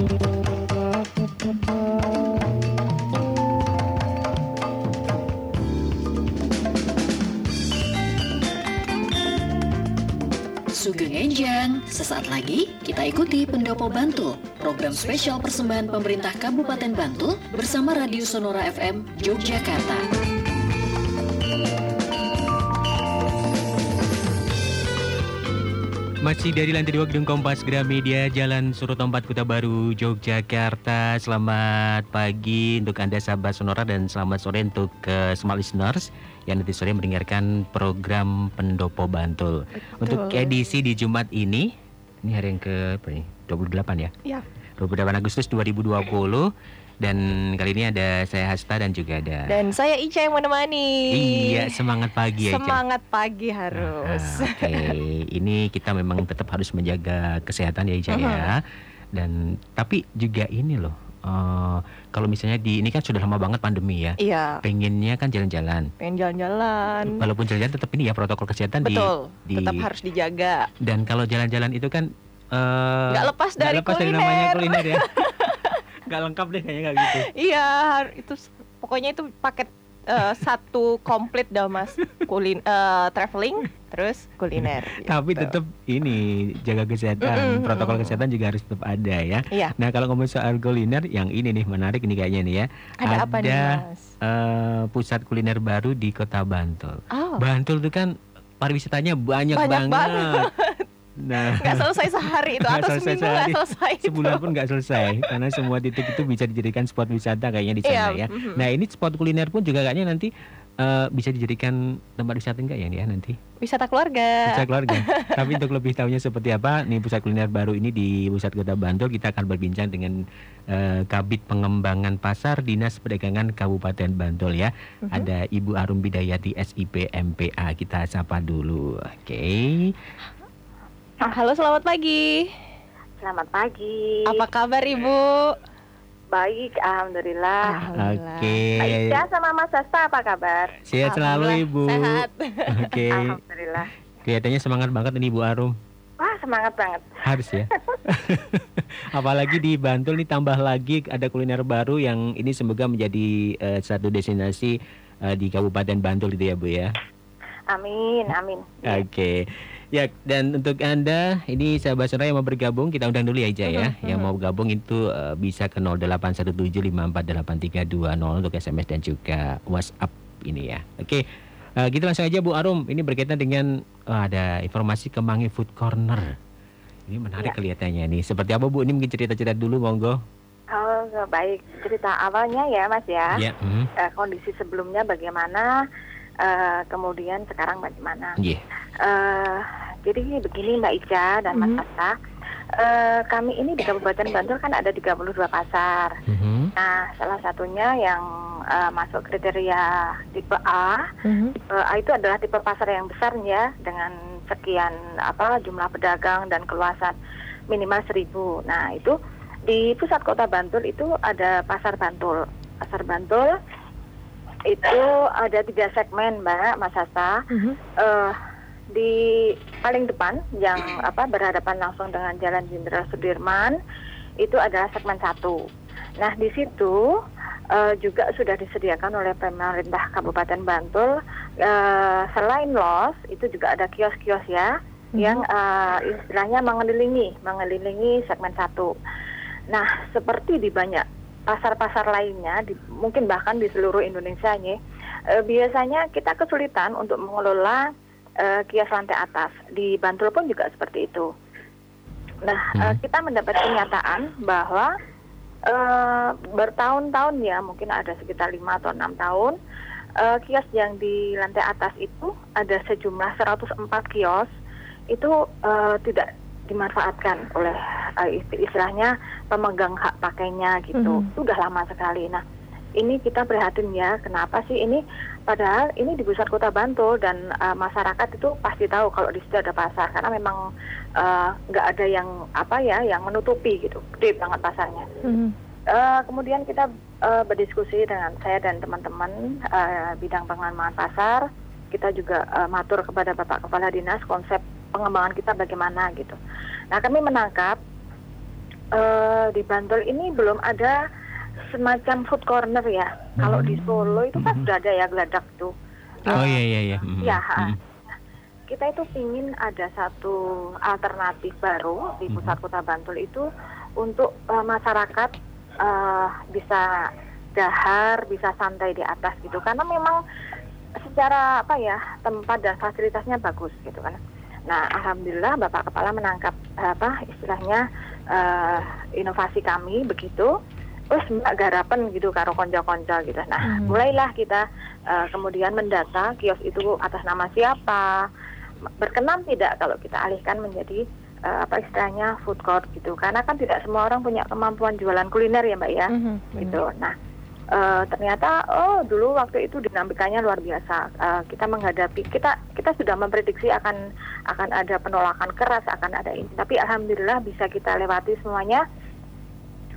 Sugeng Enjang, sesaat lagi kita ikuti Pendopo Bantul, program spesial persembahan pemerintah Kabupaten Bantul bersama Radio Sonora FM Yogyakarta. Masih dari lantai dua Gedung Kompas Gramedia Jalan Surutompat Kota Baru Yogyakarta Selamat pagi untuk Anda sahabat Sonora dan selamat sore untuk uh, semua listeners Yang nanti sore mendengarkan program Pendopo Bantul Betul. Untuk edisi di Jumat ini Ini hari yang ke apa nih? 28 ya? Ya. 28 Agustus 2020 dan kali ini ada saya Hasta dan juga ada Dan saya Ica yang menemani. Iya semangat pagi ya Ica. Semangat pagi harus. Ah, Oke, ini kita memang tetap harus menjaga kesehatan ya Ica ya. Dan tapi juga ini loh, eh, kalau misalnya di ini kan sudah lama banget pandemi ya. Iya, Pengennya kan jalan-jalan. pengen jalan-jalan. Walaupun jalan-jalan tetap ini ya protokol kesehatan di- Betul, di, tetap harus dijaga. Dan kalau jalan-jalan itu kan eh, Nggak lepas nggak dari lepas dari kuliner. namanya kuliner ya. Nggak lengkap deh kayaknya nggak gitu. Iya, itu pokoknya itu paket eh, satu komplit dah Mas. Kulin eh, traveling terus kuliner. Tapi gitu. tetap ini jaga kesehatan, Mm-mm, protokol mm-mm. kesehatan juga harus tetap ada ya. Iya, Nah kalau ngomong soal kuliner, yang ini nih menarik nih kayaknya nih ya. ada, apa nih Ada, Mas? eh, pusat kuliner baru di Kota Bantul. Oh, Bantul itu kan pariwisatanya banyak, Banyak banget. Nah, nggak selesai sehari itu atau selesai seminggu nggak selesai itu. sebulan pun nggak selesai karena semua titik itu bisa dijadikan spot wisata kayaknya di sana Iya, ya. mhm. Nah ini spot kuliner pun juga kayaknya nanti eh, bisa dijadikan tempat wisata enggak ya nih ya nanti? Wisata keluarga. Pusat keluarga. Tapi untuk lebih tahunya seperti apa nih pusat kuliner baru ini di pusat kota Bantul kita akan berbincang dengan eh, Kabit Pengembangan Pasar Dinas Perdagangan Kabupaten Bantul ya. Mhm. Ada Ibu Arum Bidayati SIP MPA. Kita sapa dulu. Oke. Halo, selamat pagi. Selamat pagi. Apa kabar Ibu? Baik, alhamdulillah. Alhamdulillah. Oke. Mbak Ica sama Mas Sasta apa kabar? Sehat selalu Ibu. Sehat. Oke. Alhamdulillah. Kelihatannya semangat banget ini Bu Arum. Wah, semangat banget. Harus ya. Apalagi di Bantul nih tambah lagi ada kuliner baru yang ini semoga menjadi eh, satu destinasi eh, di Kabupaten Bantul itu ya Bu ya. Amin, amin. Oke. Ya, dan untuk Anda, ini sahabat sonora yang mau bergabung, kita undang dulu ya Ica ya. Yang mau gabung itu eh, bisa ke 0817548320 untuk SMS dan juga WhatsApp ini ya. Oke. Eh, gitu langsung aja Bu Arum, ini berkaitan dengan oh, ada informasi Kemangi Food Corner. Ini menarik Ya. kelihatannya nih. Seperti apa Bu? Ini mungkin cerita-cerita dulu monggo. Oh, baik. Cerita awalnya ya, Mas ya. Ya. mhm. Eh, kondisi sebelumnya bagaimana? eh, kemudian sekarang bagaimana? Iya. Eh, jadi begini Mbak Ica dan Mas Mhm. Sasta. Eh, kami ini di Kabupaten Bantul kan ada 32 pasar. Mhm. Nah, salah satunya yang eh, masuk kriteria tipe A Mhm. Tipe A itu adalah tipe pasar yang besar ya dengan sekian apa jumlah pedagang dan keluasan minimal seribu. Nah itu di pusat kota Bantul itu ada pasar Bantul. Pasar Bantul itu ada tiga segmen mbak Mas Hasta. Mhm. Eh, di paling depan yang apa berhadapan langsung dengan Jalan Jenderal Sudirman itu adalah segmen satu. Nah di situ eh, juga sudah disediakan oleh pemerintah Kabupaten Bantul eh, selain los itu juga ada kios-kios ya yang eh, istilahnya mengelilingi mengelilingi segmen satu. Nah seperti di banyak pasar-pasar lainnya, di, mungkin bahkan di seluruh Indonesia nya, eh, biasanya kita kesulitan untuk mengelola eh, kios lantai atas. Di Bantul pun juga seperti itu. Nah, eh, Hmm. kita mendapat kenyataan bahwa eh, bertahun-tahun ya, mungkin ada sekitar lima atau enam tahun, eh, kios yang di lantai atas itu ada sejumlah 104 kios itu eh, tidak dimanfaatkan oleh eh, isti- istilahnya pemegang hak pakainya gitu. Mhm. Sudah lama sekali. Nah, ini kita prihatin ya, kenapa sih ini padahal ini di pusat kota Bantul dan eh, masyarakat itu pasti tahu kalau di situ ada pasar karena memang eh, nggak ada yang apa ya yang menutupi gitu, gede banget pasarnya. Mhm. Eh, kemudian kita eh, berdiskusi dengan saya dan teman-teman eh, bidang pengembangan pasar. Kita juga eh, matur kepada Bapak Kepala Dinas konsep pengembangan kita bagaimana gitu. Nah kami menangkap eh, di Bantul ini belum ada semacam food corner ya. Kalau di Solo itu kan Mhm. sudah ada ya geladak tuh. Oh Eh, iya iya iya. Mhm. Ya, Mhm. kita itu ingin ada satu alternatif baru di Mhm. pusat kota Bantul itu untuk eh, masyarakat eh, bisa dahar, bisa santai di atas gitu. Karena memang secara apa ya tempat dan fasilitasnya bagus gitu kan. Nah, alhamdulillah Bapak Kepala menangkap apa istilahnya eh, inovasi kami begitu. Terus mbak garapan gitu karo konco-konco gitu. Nah, Mhm. mulailah kita eh, kemudian mendata kios itu atas nama siapa, berkenan tidak kalau kita alihkan menjadi eh, apa istilahnya food court gitu. Karena kan tidak semua orang punya kemampuan jualan kuliner ya mbak ya Mhm. gitu. Nah, eh, ternyata oh dulu waktu itu dinamikanya luar biasa. Eh, kita menghadapi kita kita sudah memprediksi akan akan ada penolakan keras, akan ada ini. Tapi alhamdulillah bisa kita lewati semuanya.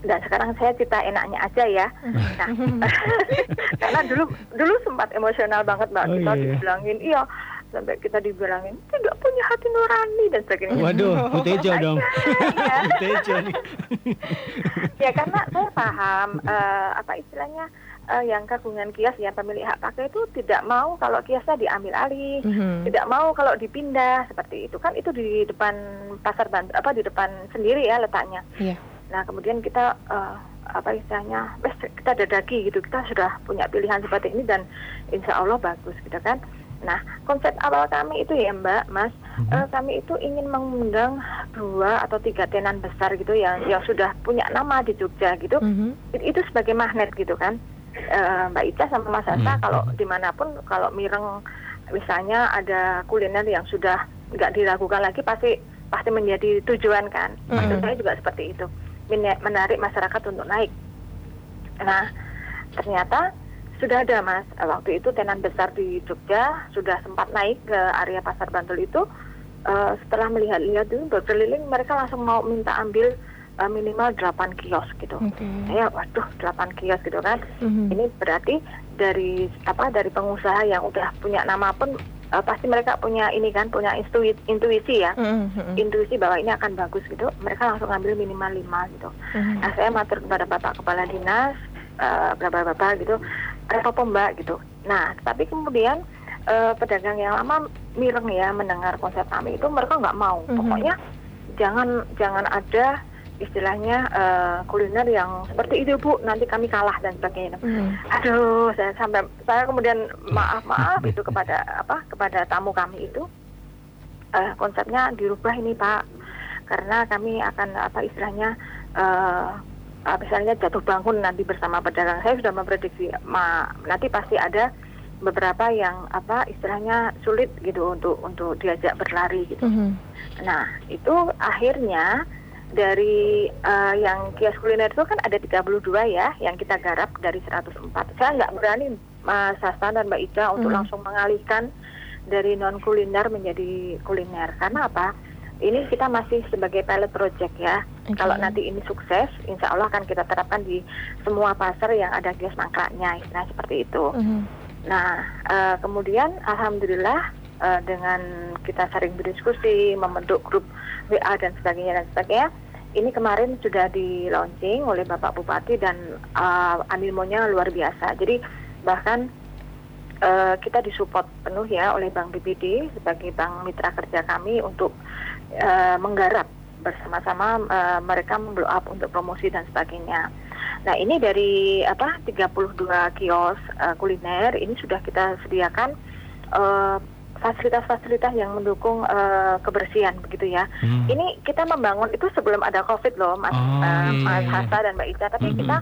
Dan sekarang saya cerita enaknya aja ya. Nah, karena dulu dulu sempat emosional banget mbak Oh, kita iya, iya. dibilangin iya sampai kita dibilangin tidak punya hati nurani dan sebagainya. Waduh, Putejo dong. Putejo nih. ya karena saya paham eh, apa istilahnya eh, yang kagungan kios ya pemilik hak pakai itu tidak mau kalau kiosnya diambil alih Mhm. tidak mau kalau dipindah seperti itu kan itu di depan pasar Bantul apa di depan sendiri ya letaknya Iya. Nah kemudian kita eh, apa istilahnya wes kita dadaki gitu. Kita sudah punya pilihan seperti ini dan insya Allah bagus gitu kan. Nah konsep awal kami itu ya Mbak Mas eh, kami itu ingin mengundang dua atau tiga tenan besar gitu yang yang sudah punya nama di Jogja gitu. Mhm. It- itu sebagai magnet gitu kan. Eh, Mbak Ica sama Mas Hasta Hmm. kalau di mana pun kalau Mireng misalnya ada kuliner yang sudah nggak diragukan lagi pasti pasti menjadi tujuan kan. Maksud Hmm. saya juga seperti itu menarik masyarakat untuk naik. Nah ternyata sudah ada mas. Eh, waktu itu tenan besar di Jogja sudah sempat naik ke area pasar Bantul itu. Eh, setelah melihat-lihat itu berkeliling mereka langsung mau minta ambil eh, minimal 8 kios gitu. Oke. saya waduh 8 kios gitu kan. Mhm. ini berarti dari apa dari pengusaha yang udah punya nama pun eh, pasti mereka punya ini kan punya intuisi, intuisi ya Mhm. Mhm. intuisi bahwa ini akan bagus gitu mereka langsung ngambil minimal 5 gitu Mhm. nah saya matur kepada bapak kepala dinas eh, bapak-bapak gitu ada apa mbak gitu nah tapi kemudian eh, pedagang yang lama mireng ya mendengar konsep kami itu mereka nggak mau Mhm. pokoknya jangan jangan ada istilahnya eh, kuliner yang seperti itu bu. Nanti kami kalah dan sebagainya. Mhm. aduh saya sampai saya kemudian maaf maaf itu kepada apa kepada tamu kami itu. Eh, konsepnya dirubah ini pak. Karena kami akan apa istilahnya eh eh, misalnya jatuh bangun nanti bersama pedagang. Saya sudah memprediksi ma, nanti pasti ada beberapa yang apa istilahnya sulit gitu untuk untuk diajak berlari gitu. Mhm. Nah, itu akhirnya dari eh, yang kios kuliner itu kan ada 32 ya yang kita garap dari 104. Saya nggak berani Mas Hasan dan Mbak Ica untuk Mhm. langsung mengalihkan dari non kuliner menjadi kuliner. Karena apa? Ini kita masih sebagai pilot project ya. Oke. Kalau nanti ini sukses, insya Allah akan kita terapkan di semua pasar yang ada kios mangkraknya, istilah seperti itu. Mhm. Nah, eh, kemudian alhamdulillah eh, dengan kita sering berdiskusi, membentuk grup WA dan sebagainya dan sebagainya, ini kemarin sudah di launching oleh Bapak Bupati dan eh, animonya luar biasa. Jadi bahkan eh, kita disupport penuh ya oleh Bank BPD sebagai bank mitra kerja kami untuk eh, menggarap bersama-sama eh, mereka memblow up untuk promosi dan sebagainya. Nah ini dari apa 32 kios eh, kuliner ini sudah kita sediakan eh, fasilitas-fasilitas yang mendukung eh, kebersihan begitu ya. Hmm. Ini kita membangun itu sebelum ada COVID loh, Mas, Oh, iya, Mas iya. Hasa dan Mbak Ica. Tapi Mhm. kita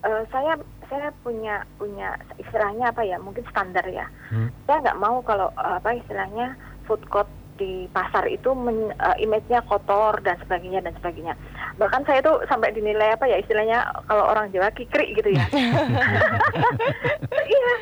eh, saya saya punya punya istilahnya apa ya? Mungkin standar ya. Hmm. Saya nggak mau kalau eh, apa istilahnya food court di pasar itu men, eh, image-nya kotor dan sebagainya dan sebagainya. Bahkan saya tuh sampai dinilai apa ya istilahnya kalau orang Jawa kikrik gitu ya. Iya,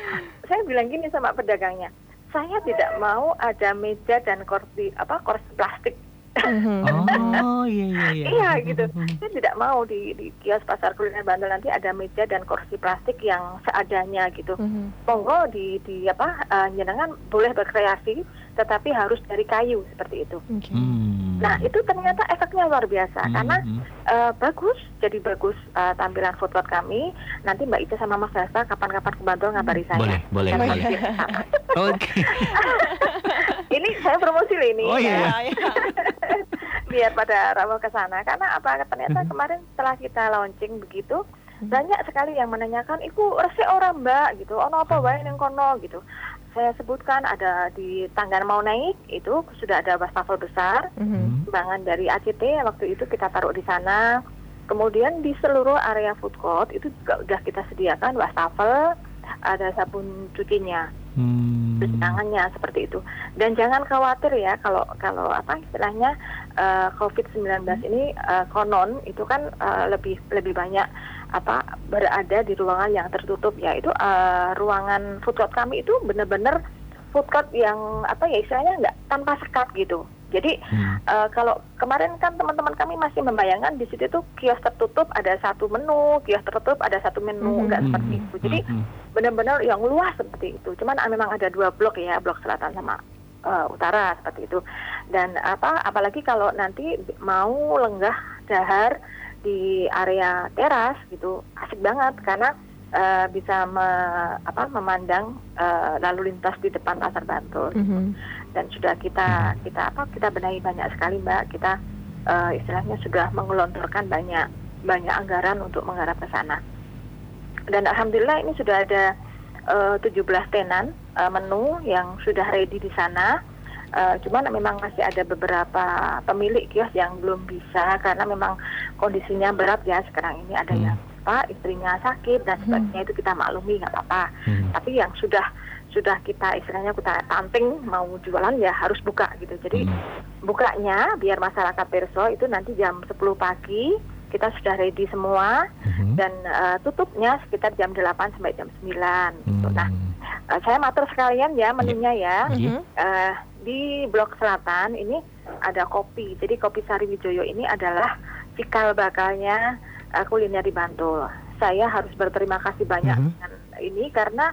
saya bilang gini sama pedagangnya, saya tidak mau ada meja dan kursi apa kursi plastik. Mhm. Oh iya iya iya. Iya gitu. Saya tidak mau di, di kios pasar kuliner Bantul nanti ada meja dan kursi plastik yang seadanya gitu. Mhm. Monggo di di apa eh, jenengan boleh berkreasi, tetapi harus dari kayu seperti itu. Oke. Hmm. Nah itu ternyata efeknya luar biasa Hmm, karena eh, bagus, jadi bagus eh, tampilan food court kami. Nanti Mbak Ica sama Mas Dasta kapan-kapan ke Bantul ngabari saya. Boleh, boleh, boleh. Oke. ini saya promosi loh ini. Oh, iya. ya. Biar pada ramah ke sana karena apa ternyata Mhm. kemarin setelah kita launching begitu Mhm. banyak sekali yang menanyakan iku resik orang mbak gitu ono apa wae ning kono gitu saya sebutkan ada di tangga mau naik itu sudah ada wastafel besar Mhm. sumbangan dari ACT waktu itu kita taruh di sana kemudian di seluruh area food court itu juga udah kita sediakan wastafel ada sabun cucinya Hmm. Cuci tangannya seperti itu. Dan jangan khawatir ya kalau kalau apa istilahnya eh, COVID-19 ini eh, konon itu kan eh, lebih lebih banyak apa berada di ruangan yang tertutup ya itu eh, ruangan food court kami itu benar-benar food court yang apa ya istilahnya nggak tanpa sekat gitu. Jadi Hmm. eh, kalau kemarin kan teman-teman kami masih membayangkan di situ tuh kios tertutup ada satu menu, kios tertutup ada satu menu, nggak Hmm. seperti itu. Jadi Hmm. benar-benar yang luas seperti itu. Cuman ah, memang ada dua blok ya, blok selatan sama eh, utara seperti itu. Dan apa apalagi kalau nanti mau lenggah dahar di area teras gitu, asik banget karena eh, bisa me- apa memandang eh, lalu lintas di depan pasar Bantul Mhm. dan sudah kita kita apa kita benahi banyak sekali mbak. Kita eh, istilahnya sudah mengelontorkan banyak banyak anggaran untuk menggarap ke sana. Dan alhamdulillah ini sudah ada eh, 17 tenan eh, menu yang sudah ready di sana. Eh, cuman memang masih ada beberapa pemilik kios yang belum bisa karena memang kondisinya berat ya sekarang ini. Ada Hmm. yang apa istrinya sakit dan sebagainya itu kita maklumi nggak apa-apa Hmm. tapi yang sudah sudah kita istilahnya kita tanting mau jualan ya harus buka gitu jadi Hmm. bukanya biar masyarakat perso itu nanti jam 10 pagi kita sudah ready semua Hmm. dan eh, tutupnya sekitar jam 8 sampai jam 9 gitu. Hmm. nah eh, saya matur sekalian ya menunya ya. Mhm. Eh, di blok selatan ini ada kopi jadi kopi Sari Wijoyo ini adalah cikal bakalnya eh, kuliner di Bantul saya harus berterima kasih banyak Mhm. dengan ini karena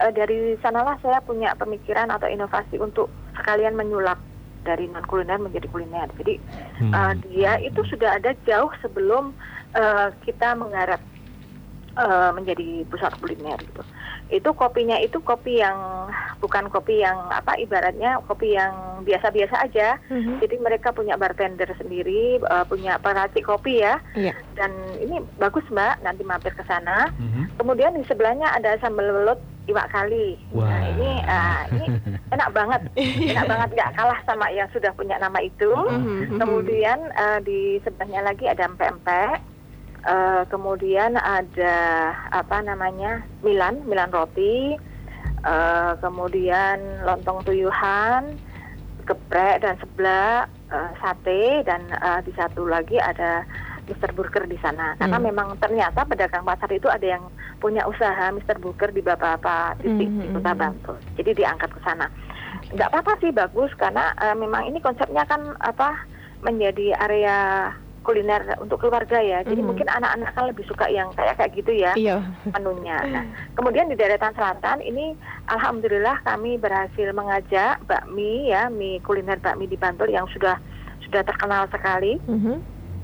eh, dari sanalah saya punya pemikiran atau inovasi untuk sekalian menyulap dari non kuliner menjadi kuliner. Jadi Hmm. eh, dia itu sudah ada jauh sebelum eh, kita menggarap eh, menjadi pusat kuliner gitu. Itu kopinya itu kopi yang bukan kopi yang apa ibaratnya kopi yang biasa-biasa aja. Mhm. Jadi mereka punya bartender sendiri, eh, punya peracik kopi ya. Iya. Dan ini bagus Mbak, nanti mampir ke sana. Mhm. Kemudian di sebelahnya ada sambal belut iwak kali. Wah. Nah ini ah, ini enak banget, enak banget nggak kalah sama yang sudah punya nama itu. Mhm. Kemudian eh, di sebelahnya lagi ada empek-empek. Eh, kemudian ada apa namanya Milan, Milan roti. Eh, kemudian lontong tuyuhan, geprek dan seblak, eh, sate dan eh, di satu lagi ada Mr. Burger di sana. Karena Hmm. memang ternyata pedagang pasar itu ada yang punya usaha Mr. Burger di beberapa titik di Hmm. Kota Bantul. Jadi diangkat ke sana. Nggak apa-apa sih bagus karena eh, memang ini konsepnya kan apa menjadi area kuliner untuk keluarga ya. Jadi Mhm. mungkin anak-anak kan lebih suka yang kayak kayak gitu ya Iya. menunya. Nah, kemudian di deretan selatan ini alhamdulillah kami berhasil mengajak bakmi ya, mie kuliner bakmi di Bantul yang sudah sudah terkenal sekali. Mhm.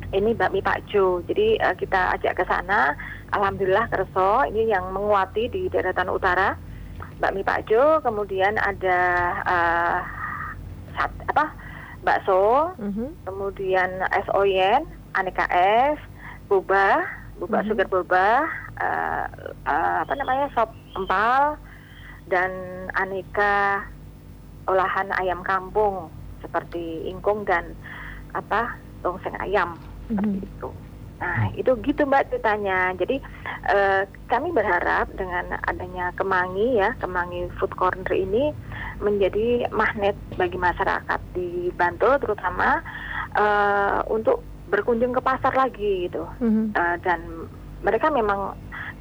Ini bakmi Pak Jo. Jadi eh, kita ajak ke sana. Alhamdulillah kerso ini yang menguati di deretan utara. Bakmi Pak Jo, kemudian ada eh, sat, apa? Bakso, Mhm. kemudian es oyen, aneka es, boba, boba Mhm. sugar boba, eh, eh, apa namanya sop empal, dan aneka olahan ayam kampung seperti ingkung dan apa tongseng ayam seperti Mhm. itu. Nah itu gitu mbak ceritanya. Jadi eh, kami berharap dengan adanya Kemangi ya, Kemangi Food Corner ini menjadi magnet bagi masyarakat di Bantul terutama eh, untuk berkunjung ke pasar lagi gitu. Mhm. Eh, dan mereka memang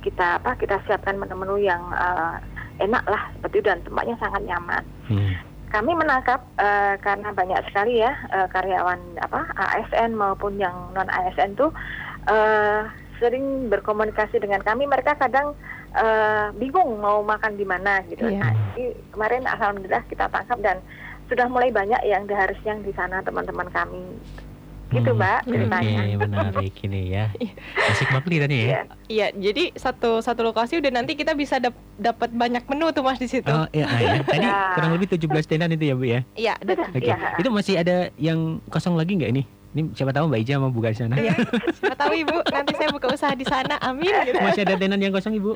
kita apa kita siapkan menu-menu yang eh, enak lah seperti itu dan tempatnya sangat nyaman Hmm. kami menangkap eh, karena banyak sekali ya eh, karyawan apa ASN maupun yang non ASN tuh eh, sering berkomunikasi dengan kami mereka kadang eh, bingung mau makan di mana gitu. Iya. Nah, jadi kemarin alhamdulillah kita tangkap dan sudah mulai banyak yang harus yang di sana teman-teman kami. Gitu Hmm, Mbak ceritanya. Oke, menarik ini ya. Asik banget tadi ya. Iya. Iya, jadi satu satu lokasi udah nanti kita bisa dap- dapat banyak menu tuh Mas di situ. Oh iya, ah, ya. tadi Ya. kurang lebih 17 tenan itu ya Bu ya. Iya, Betul. ada. Oke. Iya. Itu masih ada yang kosong lagi nggak ini? Ini siapa tahu Mbak Ija mau buka di sana. Iya. Siapa tahu Ibu, nanti saya buka usaha di sana. Amin gitu. Masih ada tenan yang kosong Ibu?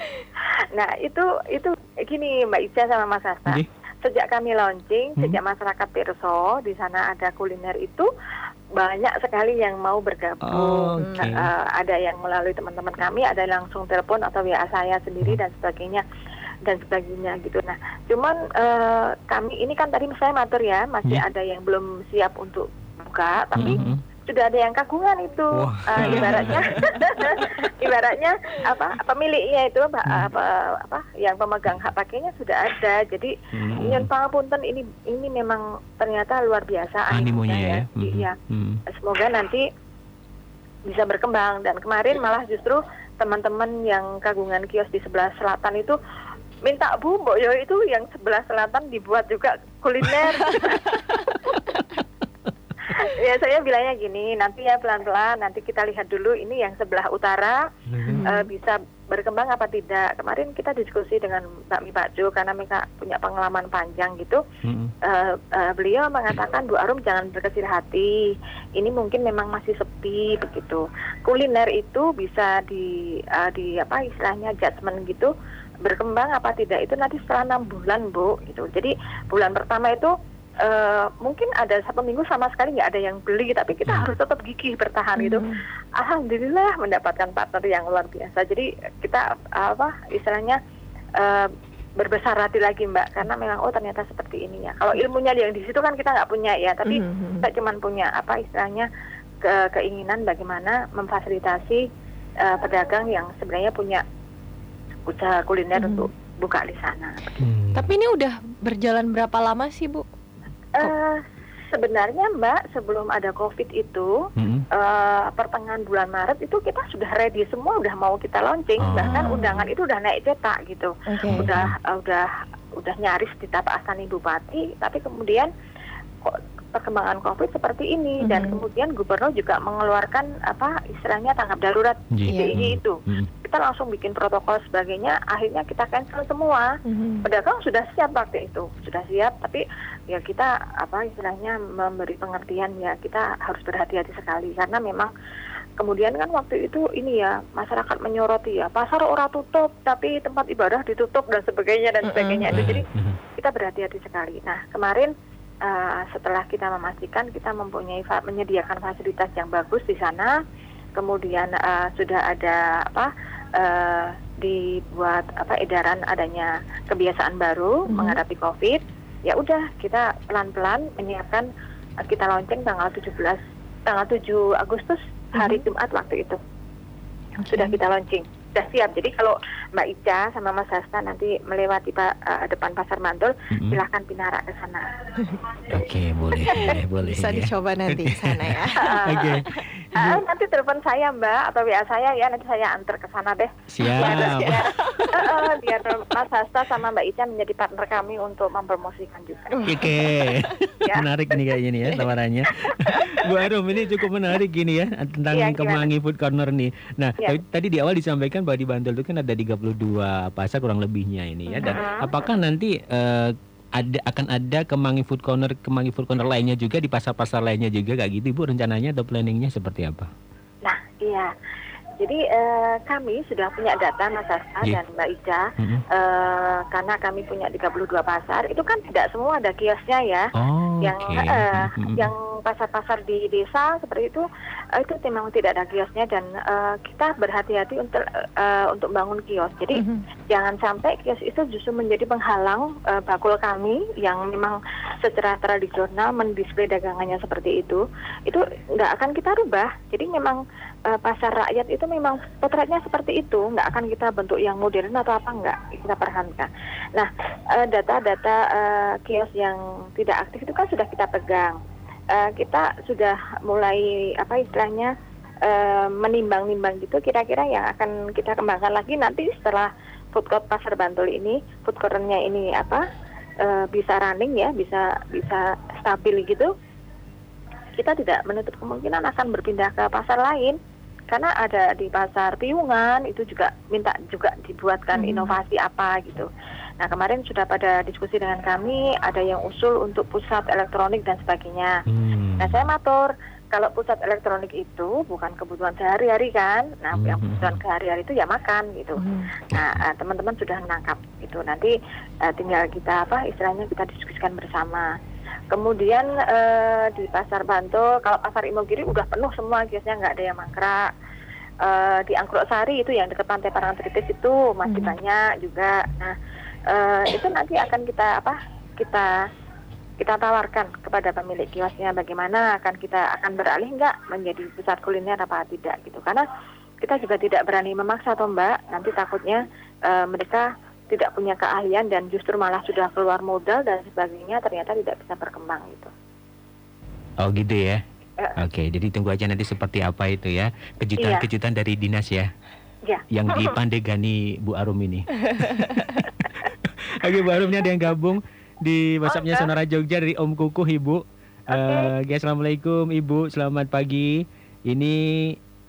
Nah itu itu gini Mbak Ica sama Mas Hasta. Oke. Sejak kami launching, Hmm. sejak masyarakat Pirso di sana ada kuliner itu banyak sekali yang mau bergabung. Oh, Oke. Nah, eh, ada yang melalui teman-teman kami, ada yang langsung telepon atau WA saya sendiri dan sebagainya dan sebagainya gitu. Nah, cuman eh, kami ini kan tadi saya matur ya, masih Hmm. ada yang belum siap untuk buka, tapi Mm-mm. Sudah ada yang kagungan itu Wah. Eh, ibaratnya ibaratnya apa pemiliknya itu apa, Hmm. apa apa yang pemegang hak pakainya sudah ada jadi Mm-mm. nyun pangapunten ini ini memang ternyata luar biasa Animonya ya. ya Mhm. iya Mhm. semoga nanti bisa berkembang dan kemarin malah justru teman-teman yang kagungan kios di sebelah selatan itu minta bu mbok yo itu yang sebelah selatan dibuat juga kuliner ya saya bilangnya gini nanti ya pelan-pelan nanti kita lihat dulu ini yang sebelah utara Mhm. eh, bisa berkembang apa tidak. Kemarin kita diskusi dengan Mbak Mi Pak Jo karena mereka punya pengalaman panjang gitu. Mhm. Eh, eh, beliau mengatakan Bu Arum jangan berkecil hati. Ini mungkin memang masih sepi begitu. Kuliner itu bisa di eh, di apa istilahnya judgement gitu berkembang apa tidak itu nanti setelah enam bulan Bu gitu. Jadi bulan pertama itu eh, mungkin ada satu minggu sama sekali nggak ada yang beli tapi kita Hmm. harus tetap gigih bertahan gitu Hmm. alhamdulillah mendapatkan partner yang luar biasa jadi kita apa istilahnya eh, berbesar hati lagi mbak karena memang oh ternyata seperti ini ya kalau ilmunya yang di situ kan kita nggak punya ya tapi Mhm. kita cuman punya apa istilahnya ke- keinginan bagaimana memfasilitasi eh, pedagang yang sebenarnya punya usaha kuliner Mhm. untuk buka di sana. Hmm. Tapi ini udah berjalan berapa lama sih, Bu? Eh, sebenarnya Mbak sebelum ada COVID itu Mhm. eh, pertengahan bulan Maret itu kita sudah ready semua udah mau kita launching Oh. bahkan undangan itu udah naik cetak gitu Oke. udah eh, udah udah nyaris di tapak Astani Bupati tapi kemudian kok perkembangan COVID seperti ini. Dan Mhm. kemudian gubernur juga mengeluarkan apa istilahnya tanggap darurat Iya. DIY itu. Mhm. kita langsung bikin protokol sebagainya akhirnya kita cancel semua. Mhm. pedagang sudah siap waktu itu. Sudah siap tapi ya kita apa istilahnya memberi pengertian ya kita harus berhati-hati sekali. Karena memang kemudian kan waktu itu ini ya masyarakat menyoroti ya pasar ora tutup tapi tempat ibadah ditutup dan sebagainya dan sebagainya. Itu jadi kita berhati-hati sekali. Nah kemarin eh, setelah kita memastikan kita mempunyai menyediakan fasilitas yang bagus di sana. Kemudian eh, sudah ada apa eh, dibuat apa edaran adanya kebiasaan baru Mhm. menghadapi COVID. Ya udah kita pelan-pelan menyiapkan eh, kita launching tanggal 17 tanggal 7 Agustus hari Mhm. Jumat waktu itu. Sudah kita launching sudah siap jadi kalau Mbak Ica sama Mas Hasta nanti melewati pa- eh, depan pasar Mantul Mhm. silahkan pinara ke sana Oke, boleh, boleh, boleh. Bisa ya. dicoba nanti di sana ya. Oke. Ah, nanti telepon saya Mbak atau WA saya ya nanti saya antar ke sana deh Siap. biar, biar Mas Hasta sama Mbak Ica menjadi partner kami untuk mempromosikan juga Oke. Ya. Menarik nih kayaknya nih ya tawarannya. Bu Arum ini cukup menarik gini ya tentang Iya, gimana? Kemangi Food Corner nih. Nah, Iya. tadi- di awal disampaikan bahwa di Bantul itu kan ada 32 pasar kurang lebihnya ini ya. Dan Mhm. apakah nanti eh, ada akan ada Kemangi Food Corner Kemangi Food Corner lainnya juga di pasar-pasar lainnya juga kayak gitu Ibu rencananya atau planningnya seperti apa? Nah, iya. Jadi eh, kami sudah punya data Mas Hasta Iya. dan Mbak Ica Mhm. eh, karena kami punya 32 pasar. Itu kan tidak semua ada kiosnya ya. Oh, yang oke. eh, Mhm. yang pasar-pasar di desa seperti itu eh, itu memang tidak ada kiosnya dan eh, kita berhati-hati untuk eh, untuk bangun kios. Jadi Mhm. jangan sampai kios itu justru menjadi penghalang eh, bakul kami yang memang secara tradisional mendisplay dagangannya seperti itu itu nggak akan kita rubah jadi memang eh, pasar rakyat itu memang potretnya seperti itu. Nggak akan kita bentuk yang modern atau apa nggak kita pertahankan nah eh, data-data eh, kios yang tidak aktif itu kan sudah kita pegang. Eh, kita sudah mulai apa istilahnya eh, menimbang-nimbang gitu kira-kira yang akan kita kembangkan lagi nanti setelah food court pasar Bantul ini food courtnya ini apa eh, bisa running ya, bisa bisa stabil gitu, kita tidak menutup kemungkinan akan berpindah ke pasar lain karena ada di pasar Piungan itu juga minta juga dibuatkan Hmm. inovasi apa gitu. Nah kemarin sudah pada diskusi dengan kami ada yang usul untuk pusat elektronik dan sebagainya. Hmm. Nah saya matur kalau pusat elektronik itu bukan kebutuhan sehari-hari kan, nah yang Mhm. kebutuhan sehari-hari itu ya makan gitu. Mhm. Nah eh, teman-teman sudah menangkap itu nanti eh, tinggal kita apa istilahnya kita diskusikan bersama. Kemudian eh, di pasar Bantul, kalau pasar Imogiri udah penuh semua, biasanya nggak ada yang mangkrak. Eh, di Angkruk Sari itu yang dekat Pantai Parangtritis itu masih Mhm. banyak juga. Nah eh, itu nanti akan kita apa kita kita tawarkan kepada pemilik kiosnya bagaimana akan kita akan beralih nggak menjadi pusat kuliner apa tidak gitu karena kita juga tidak berani memaksa toh mbak nanti takutnya eh, mereka tidak punya keahlian dan justru malah sudah keluar modal dan sebagainya ternyata tidak bisa berkembang gitu. Oh gitu ya. Eh. Oke, jadi tunggu aja nanti seperti apa itu ya kejutan-kejutan dari dinas ya. Ya. Yang di Pandegani Bu Arum ini. Oke, Bu Arum ini ada yang gabung di WhatsAppnya Oke. Sonora Jogja dari Om Kukuh Ibu. Eh, guys, assalamualaikum Ibu, selamat pagi. Ini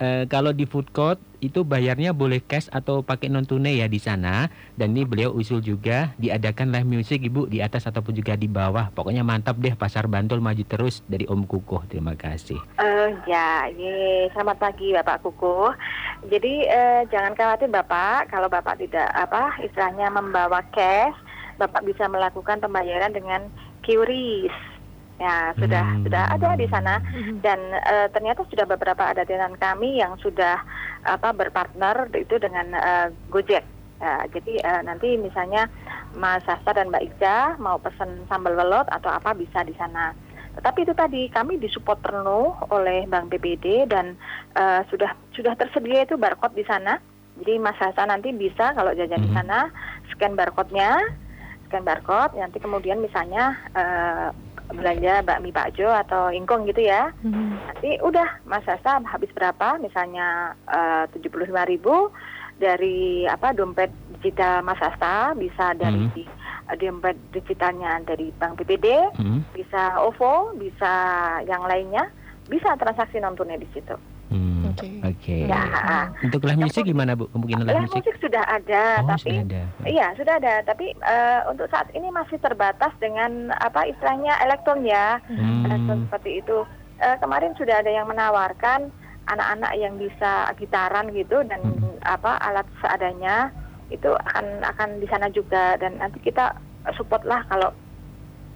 eh, kalau di food court itu bayarnya boleh cash atau pakai non tunai ya di sana. Dan ini beliau usul juga diadakan live music Ibu di atas ataupun juga di bawah. Pokoknya mantap deh Pasar Bantul maju terus dari Om Kukuh. Terima kasih. Eh ya, ye. selamat pagi Bapak Kuku. Jadi eh, jangan khawatir Bapak, kalau Bapak tidak apa istilahnya membawa cash, Bapak bisa melakukan pembayaran dengan QRIS. Ya, sudah Hmm. sudah ada di sana Mhm. dan eh, ternyata sudah beberapa ada tenan kami yang sudah apa berpartner itu dengan eh, Gojek. Ya, jadi eh, nanti misalnya Mas Sasta dan Mbak Ica mau pesen sambal welot atau apa bisa di sana. Tetapi itu tadi kami disupport penuh oleh Bank BPD dan eh, sudah sudah tersedia itu barcode di sana. Jadi Mas Sasta nanti bisa kalau jajan di Mhm. sana scan barcode-nya, scan barcode nanti kemudian misalnya eh, belanja bakmi bakjo atau ingkung gitu ya Mhm. nanti udah Mas Sasa habis berapa misalnya tujuh puluh ribu dari apa dompet digital Mas Sasa bisa dari Hmm. eh, dompet digitalnya dari Bank BPD Hmm. bisa OVO bisa yang lainnya bisa transaksi non tunai di situ Hmm. Oke. Oke. Ya. Untuk live music gimana Bu? Kemungkinan live live music? musik sudah ada Oh, tapi sudah ada. Iya sudah ada, tapi eh, untuk saat ini masih terbatas dengan apa istilahnya elektron ya, elektron Hmm. seperti itu. Eh, kemarin sudah ada yang menawarkan anak-anak yang bisa gitaran gitu dan Hmm. apa alat seadanya itu akan akan di sana juga dan nanti kita support lah kalau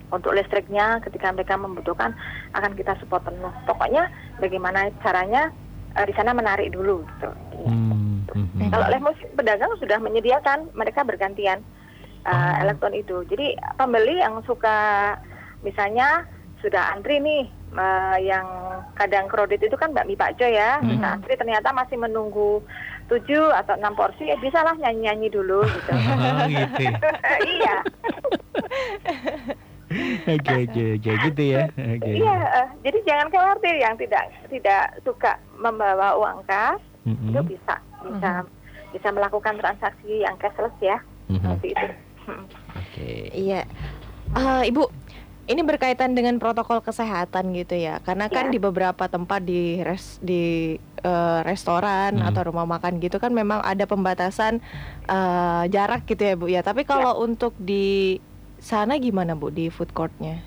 untuk listriknya ketika mereka membutuhkan akan kita support penuh. Pokoknya bagaimana caranya eh, di sana menarik dulu gitu. Hmm. Hmm. Hmm. Kalau musik pedagang sudah menyediakan, mereka bergantian uh, elektron itu. Jadi pembeli yang suka misalnya sudah antri nih uh, yang kadang kredit itu kan Mbak Mi Pakjo ya, Hmm. bisa antri ternyata masih menunggu tujuh atau enam porsi, ya bisa lah nyanyi-nyanyi dulu gitu. Oh, gitu. iya, Oke oke oke gitu ya. Oke. iya. uh, jadi jangan khawatir yang tidak tidak suka membawa uang kas Mm-mm. itu bisa bisa bisa melakukan transaksi yang cashless ya Mhm. seperti itu. Hmm. Oke. Iya. Eh, Ibu, ini berkaitan dengan protokol kesehatan gitu ya. Karena kan Ya. di beberapa tempat di res di eh, restoran Hmm. atau rumah makan gitu kan memang ada pembatasan eh, jarak gitu ya, Bu ya. Tapi kalau untuk di sana gimana, Bu, di food courtnya?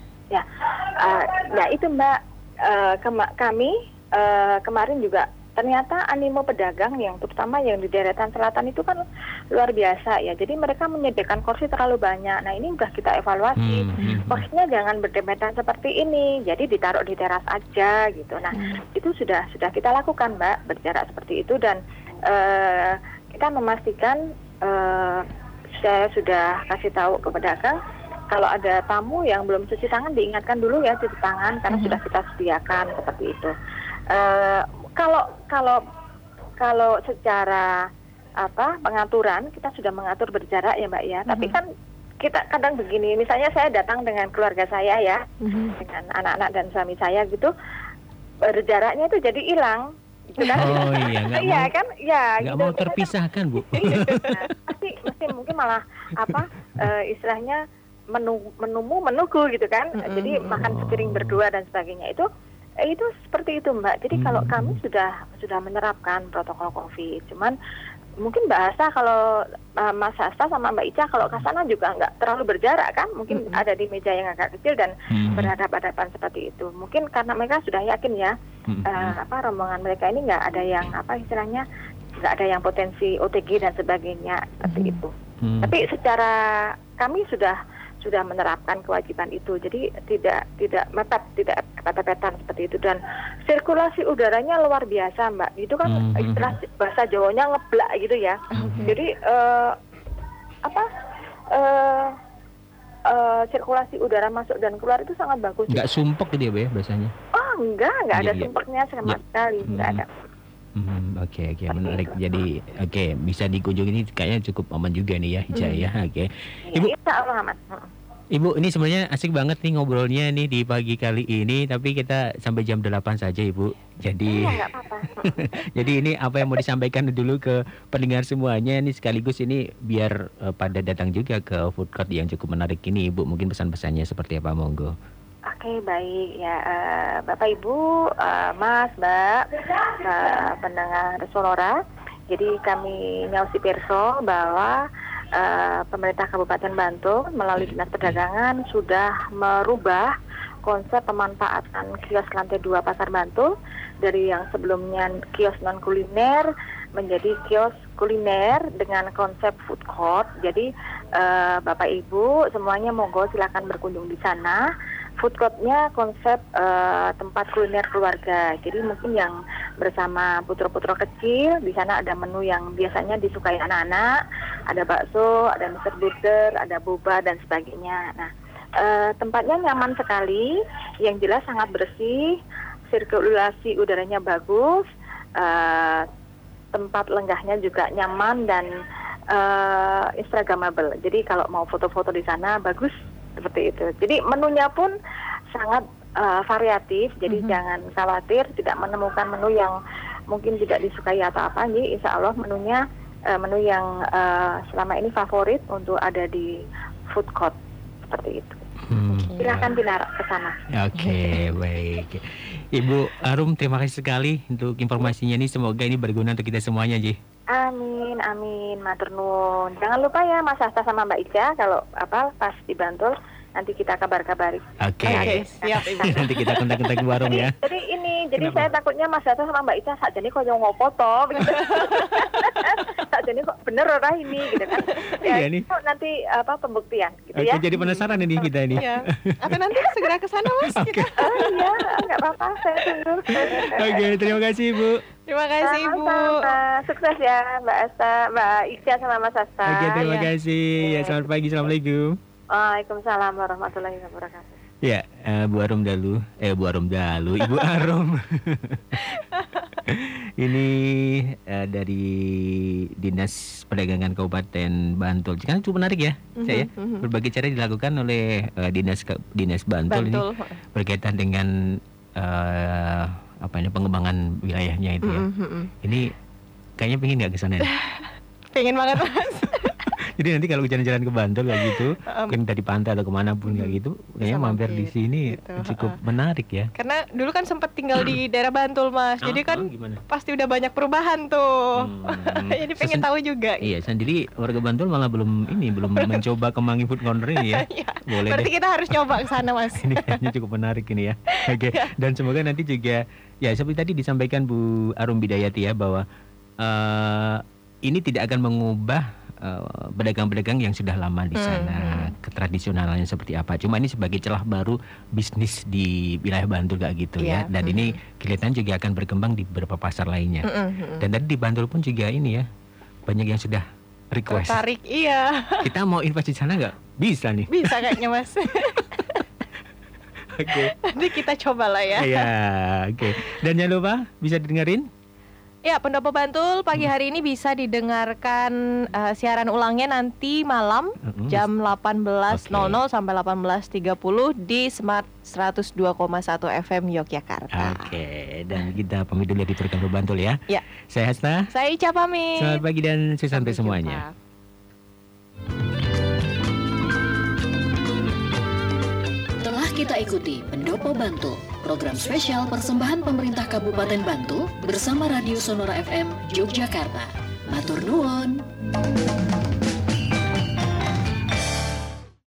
Uh, nah itu Mbak uh, kema- kami uh, kemarin juga ternyata animo pedagang yang terutama yang di deretan selatan itu kan luar biasa ya. Jadi mereka menyediakan kursi terlalu banyak. Nah ini udah kita evaluasi. Hmm, hmm, hmm. Kursinya jangan berdempetan seperti ini. Jadi ditaruh di teras aja gitu. Nah itu sudah sudah kita lakukan Mbak berjarak seperti itu dan eh, kita memastikan eh, saya sudah kasih tahu ke pedagang kalau ada tamu yang belum cuci tangan diingatkan dulu ya cuci tangan karena Mhm. sudah kita sediakan seperti itu. Eh, kalau kalau kalau secara apa pengaturan kita sudah mengatur berjarak ya Mbak ya. Tapi Mhm. kan kita kadang begini, misalnya saya datang dengan keluarga saya ya Mhm. dengan anak-anak dan suami saya gitu berjaraknya itu jadi hilang gitu kan Oh iya, iya mau kan ya nggak gitu. mau kan- terpisahkan bu. Nah, pasti mesti mungkin malah apa eh, istilahnya menu menumu menuku gitu kan. Mm-mm. Jadi makan sepiring berdua dan sebagainya itu eh, itu seperti itu Mbak. Jadi kalau Hmm. kami sudah sudah menerapkan protokol Covid, cuman mungkin Mbak Hasta kalau uh, Mas Hasta sama Mbak Ica kalau ke sana juga nggak terlalu berjarak kan, mungkin Mm-mm. ada di meja yang agak kecil dan Hmm. berhadapan-hadapan seperti itu. Mungkin karena mereka sudah yakin ya Hmm. eh, apa rombongan mereka ini nggak ada yang apa istilahnya nggak ada yang potensi OTG dan sebagainya seperti Mhm. itu. Hmm. Tapi secara kami sudah sudah menerapkan kewajiban itu, jadi tidak tidak mepet, tidak kepepet-pepetan seperti itu dan sirkulasi udaranya luar biasa, Mbak. Itu kan Mhm. istilah bahasa Jawanya ngeblak gitu ya. Oke. Jadi eh, apa eh, eh, sirkulasi udara masuk dan keluar itu sangat bagus. nggak sumpek gitu ya Bu ya bahasanya. Oh enggak, enggak ada Iya, iya. sumpeknya sama Iya. sekali, enggak Hmm. ada. Hmm, oke oke Seperti menarik. Jadi oke bisa dikunjungi ini kayaknya cukup aman juga nih ya Ica Hmm. ya. Oke. Iya, Ibu- Insya Allah aman. Hmm. Ibu ini sebenarnya asik banget nih ngobrolnya nih di pagi kali ini tapi kita sampai jam 8 saja Ibu. Jadi Iya, enggak apa-apa. jadi ini apa yang mau disampaikan dulu ke pendengar semuanya ini sekaligus ini biar eh, pada datang juga ke food court yang cukup menarik ini Ibu. Mungkin pesan-pesannya seperti apa monggo. Oke baik ya eh, Bapak Ibu, eh, Mas, Mbak, eh, pendengar Sonora. Jadi kami Nyausi Perso bahwa eh, pemerintah Kabupaten Bantul melalui Dinas Perdagangan sudah merubah konsep pemanfaatan kios lantai 2 Pasar Bantul dari yang sebelumnya kios non kuliner menjadi kios kuliner dengan konsep food court. Jadi eh, Bapak Ibu semuanya monggo silakan berkunjung di sana. Food courtnya konsep eh, tempat kuliner keluarga. Jadi mungkin yang bersama putra-putra kecil di sana ada menu yang biasanya disukai anak-anak. Ada bakso, ada Mr. Burger, ada boba dan sebagainya. Nah eh, tempatnya nyaman sekali. Yang jelas sangat bersih, sirkulasi udaranya bagus. eh, tempat lenggahnya juga nyaman dan eh, instagramable. Jadi kalau mau foto-foto di sana bagus seperti itu. Jadi menunya pun sangat eh, variatif. Jadi Mhm. jangan khawatir tidak menemukan menu yang mungkin tidak disukai atau apa. Jadi insya Allah menunya eh, menu yang eh, selama ini favorit untuk ada di food court seperti itu. Hmm. Silahkan Binar ke sana. Oke, baik. Ibu Arum, terima kasih sekali untuk informasinya ini. Semoga ini berguna untuk kita semuanya, Ji. Amin, amin, matur nuwun. Jangan lupa ya Mas Hasta sama Mbak Ica kalau apa pas di Bantul nanti kita kabar-kabari. Oke. Oke, siap Ibu. Nanti kita kontak-kontak warung Jadi, ya. jadi ini, jadi Kenapa? saya takutnya Mas Hasta sama Mbak Ica saat jadi kok yang ngopo toh, gitu. saat jadi kok bener ora ini, gitu kan? Ya, Iya nih. itu nanti apa pembuktian, gitu Oke, ya? jadi penasaran ini kita ini. Iya. Atau nanti segera ke sana Mas kita. Oh iya, nggak apa-apa, saya tunggu. Oke, terima kasih, Ibu. Terima kasih Ibu. Sama-sama. Sukses ya Mbak Asta, Mbak Ica sama Mas Hasta. Oke, terima iya. kasih. Ya, selamat pagi. Assalamualaikum. Waalaikumsalam warahmatullahi wabarakatuh. Ya, eh, Bu Arum Dalu, eh Bu Arum Dalu, Ibu Arum. Ini eh, dari Dinas Perdagangan Kabupaten Bantul. Kan cukup menarik ya, saya. Mhm, mhm. Berbagai cara dilakukan oleh eh, Dinas Dinas Bantul, ini Bantul. berkaitan dengan eh, apa ini pengembangan wilayahnya itu ya. Mhm, mhm. Ini kayaknya pengen nggak ke sana. ya? Pengen banget Mas. Jadi nanti kalau jalan-jalan ke Bantul kayak gitu, Em, mungkin dari pantai atau ke mana pun kayak gitu, kayaknya mampir di sini gitu, cukup heeh. menarik ya. Karena dulu kan sempat tinggal di daerah Bantul Mas. Jadi kan gimana? pasti udah banyak perubahan tuh. Hmm. Jadi pengen tahu juga. Iya, sendiri warga Bantul malah belum ini belum mencoba ke Mangi Food Corner ini ya. Iya. Boleh Berarti deh. kita harus coba ke sana Mas. Ini kayaknya cukup menarik ini ya. Oke. Dan semoga nanti juga ya seperti tadi disampaikan Bu Arum Bidayati ya bahwa eh, ini tidak akan mengubah eh, pedagang-pedagang yang sudah lama di Hmm, sana ketradisionalannya seperti apa. Cuma ini sebagai celah baru bisnis di wilayah Bantul kayak gitu ya. Iya, Dan ini kelihatan juga akan berkembang di beberapa pasar lainnya. Mhm, mhm. Dan tadi di Bantul pun juga ini ya banyak yang sudah request. Tertarik iya. Kita mau invest di sana nggak? Bisa nih. Bisa kayaknya Mas. Oke. Nanti kita coba lah ya. Iya, oke. Dan jangan lupa bisa didengerin Ya, Pendopo Bantul pagi hari ini bisa didengarkan eh, siaran ulangnya nanti malam Mm-mm. jam 18.00 sampai 18.30 di Smart 102,1 FM Yogyakarta. Oke, dan kita pamit dulu di program Bantul ya. Ya. Saya Hasna. Saya Ica pamit. Selamat pagi dan sukses Sampai semuanya. jumpa. Kita ikuti Pendopo Bantul, program spesial persembahan pemerintah Kabupaten Bantul bersama Radio Sonora FM Yogyakarta. Matur nuwun.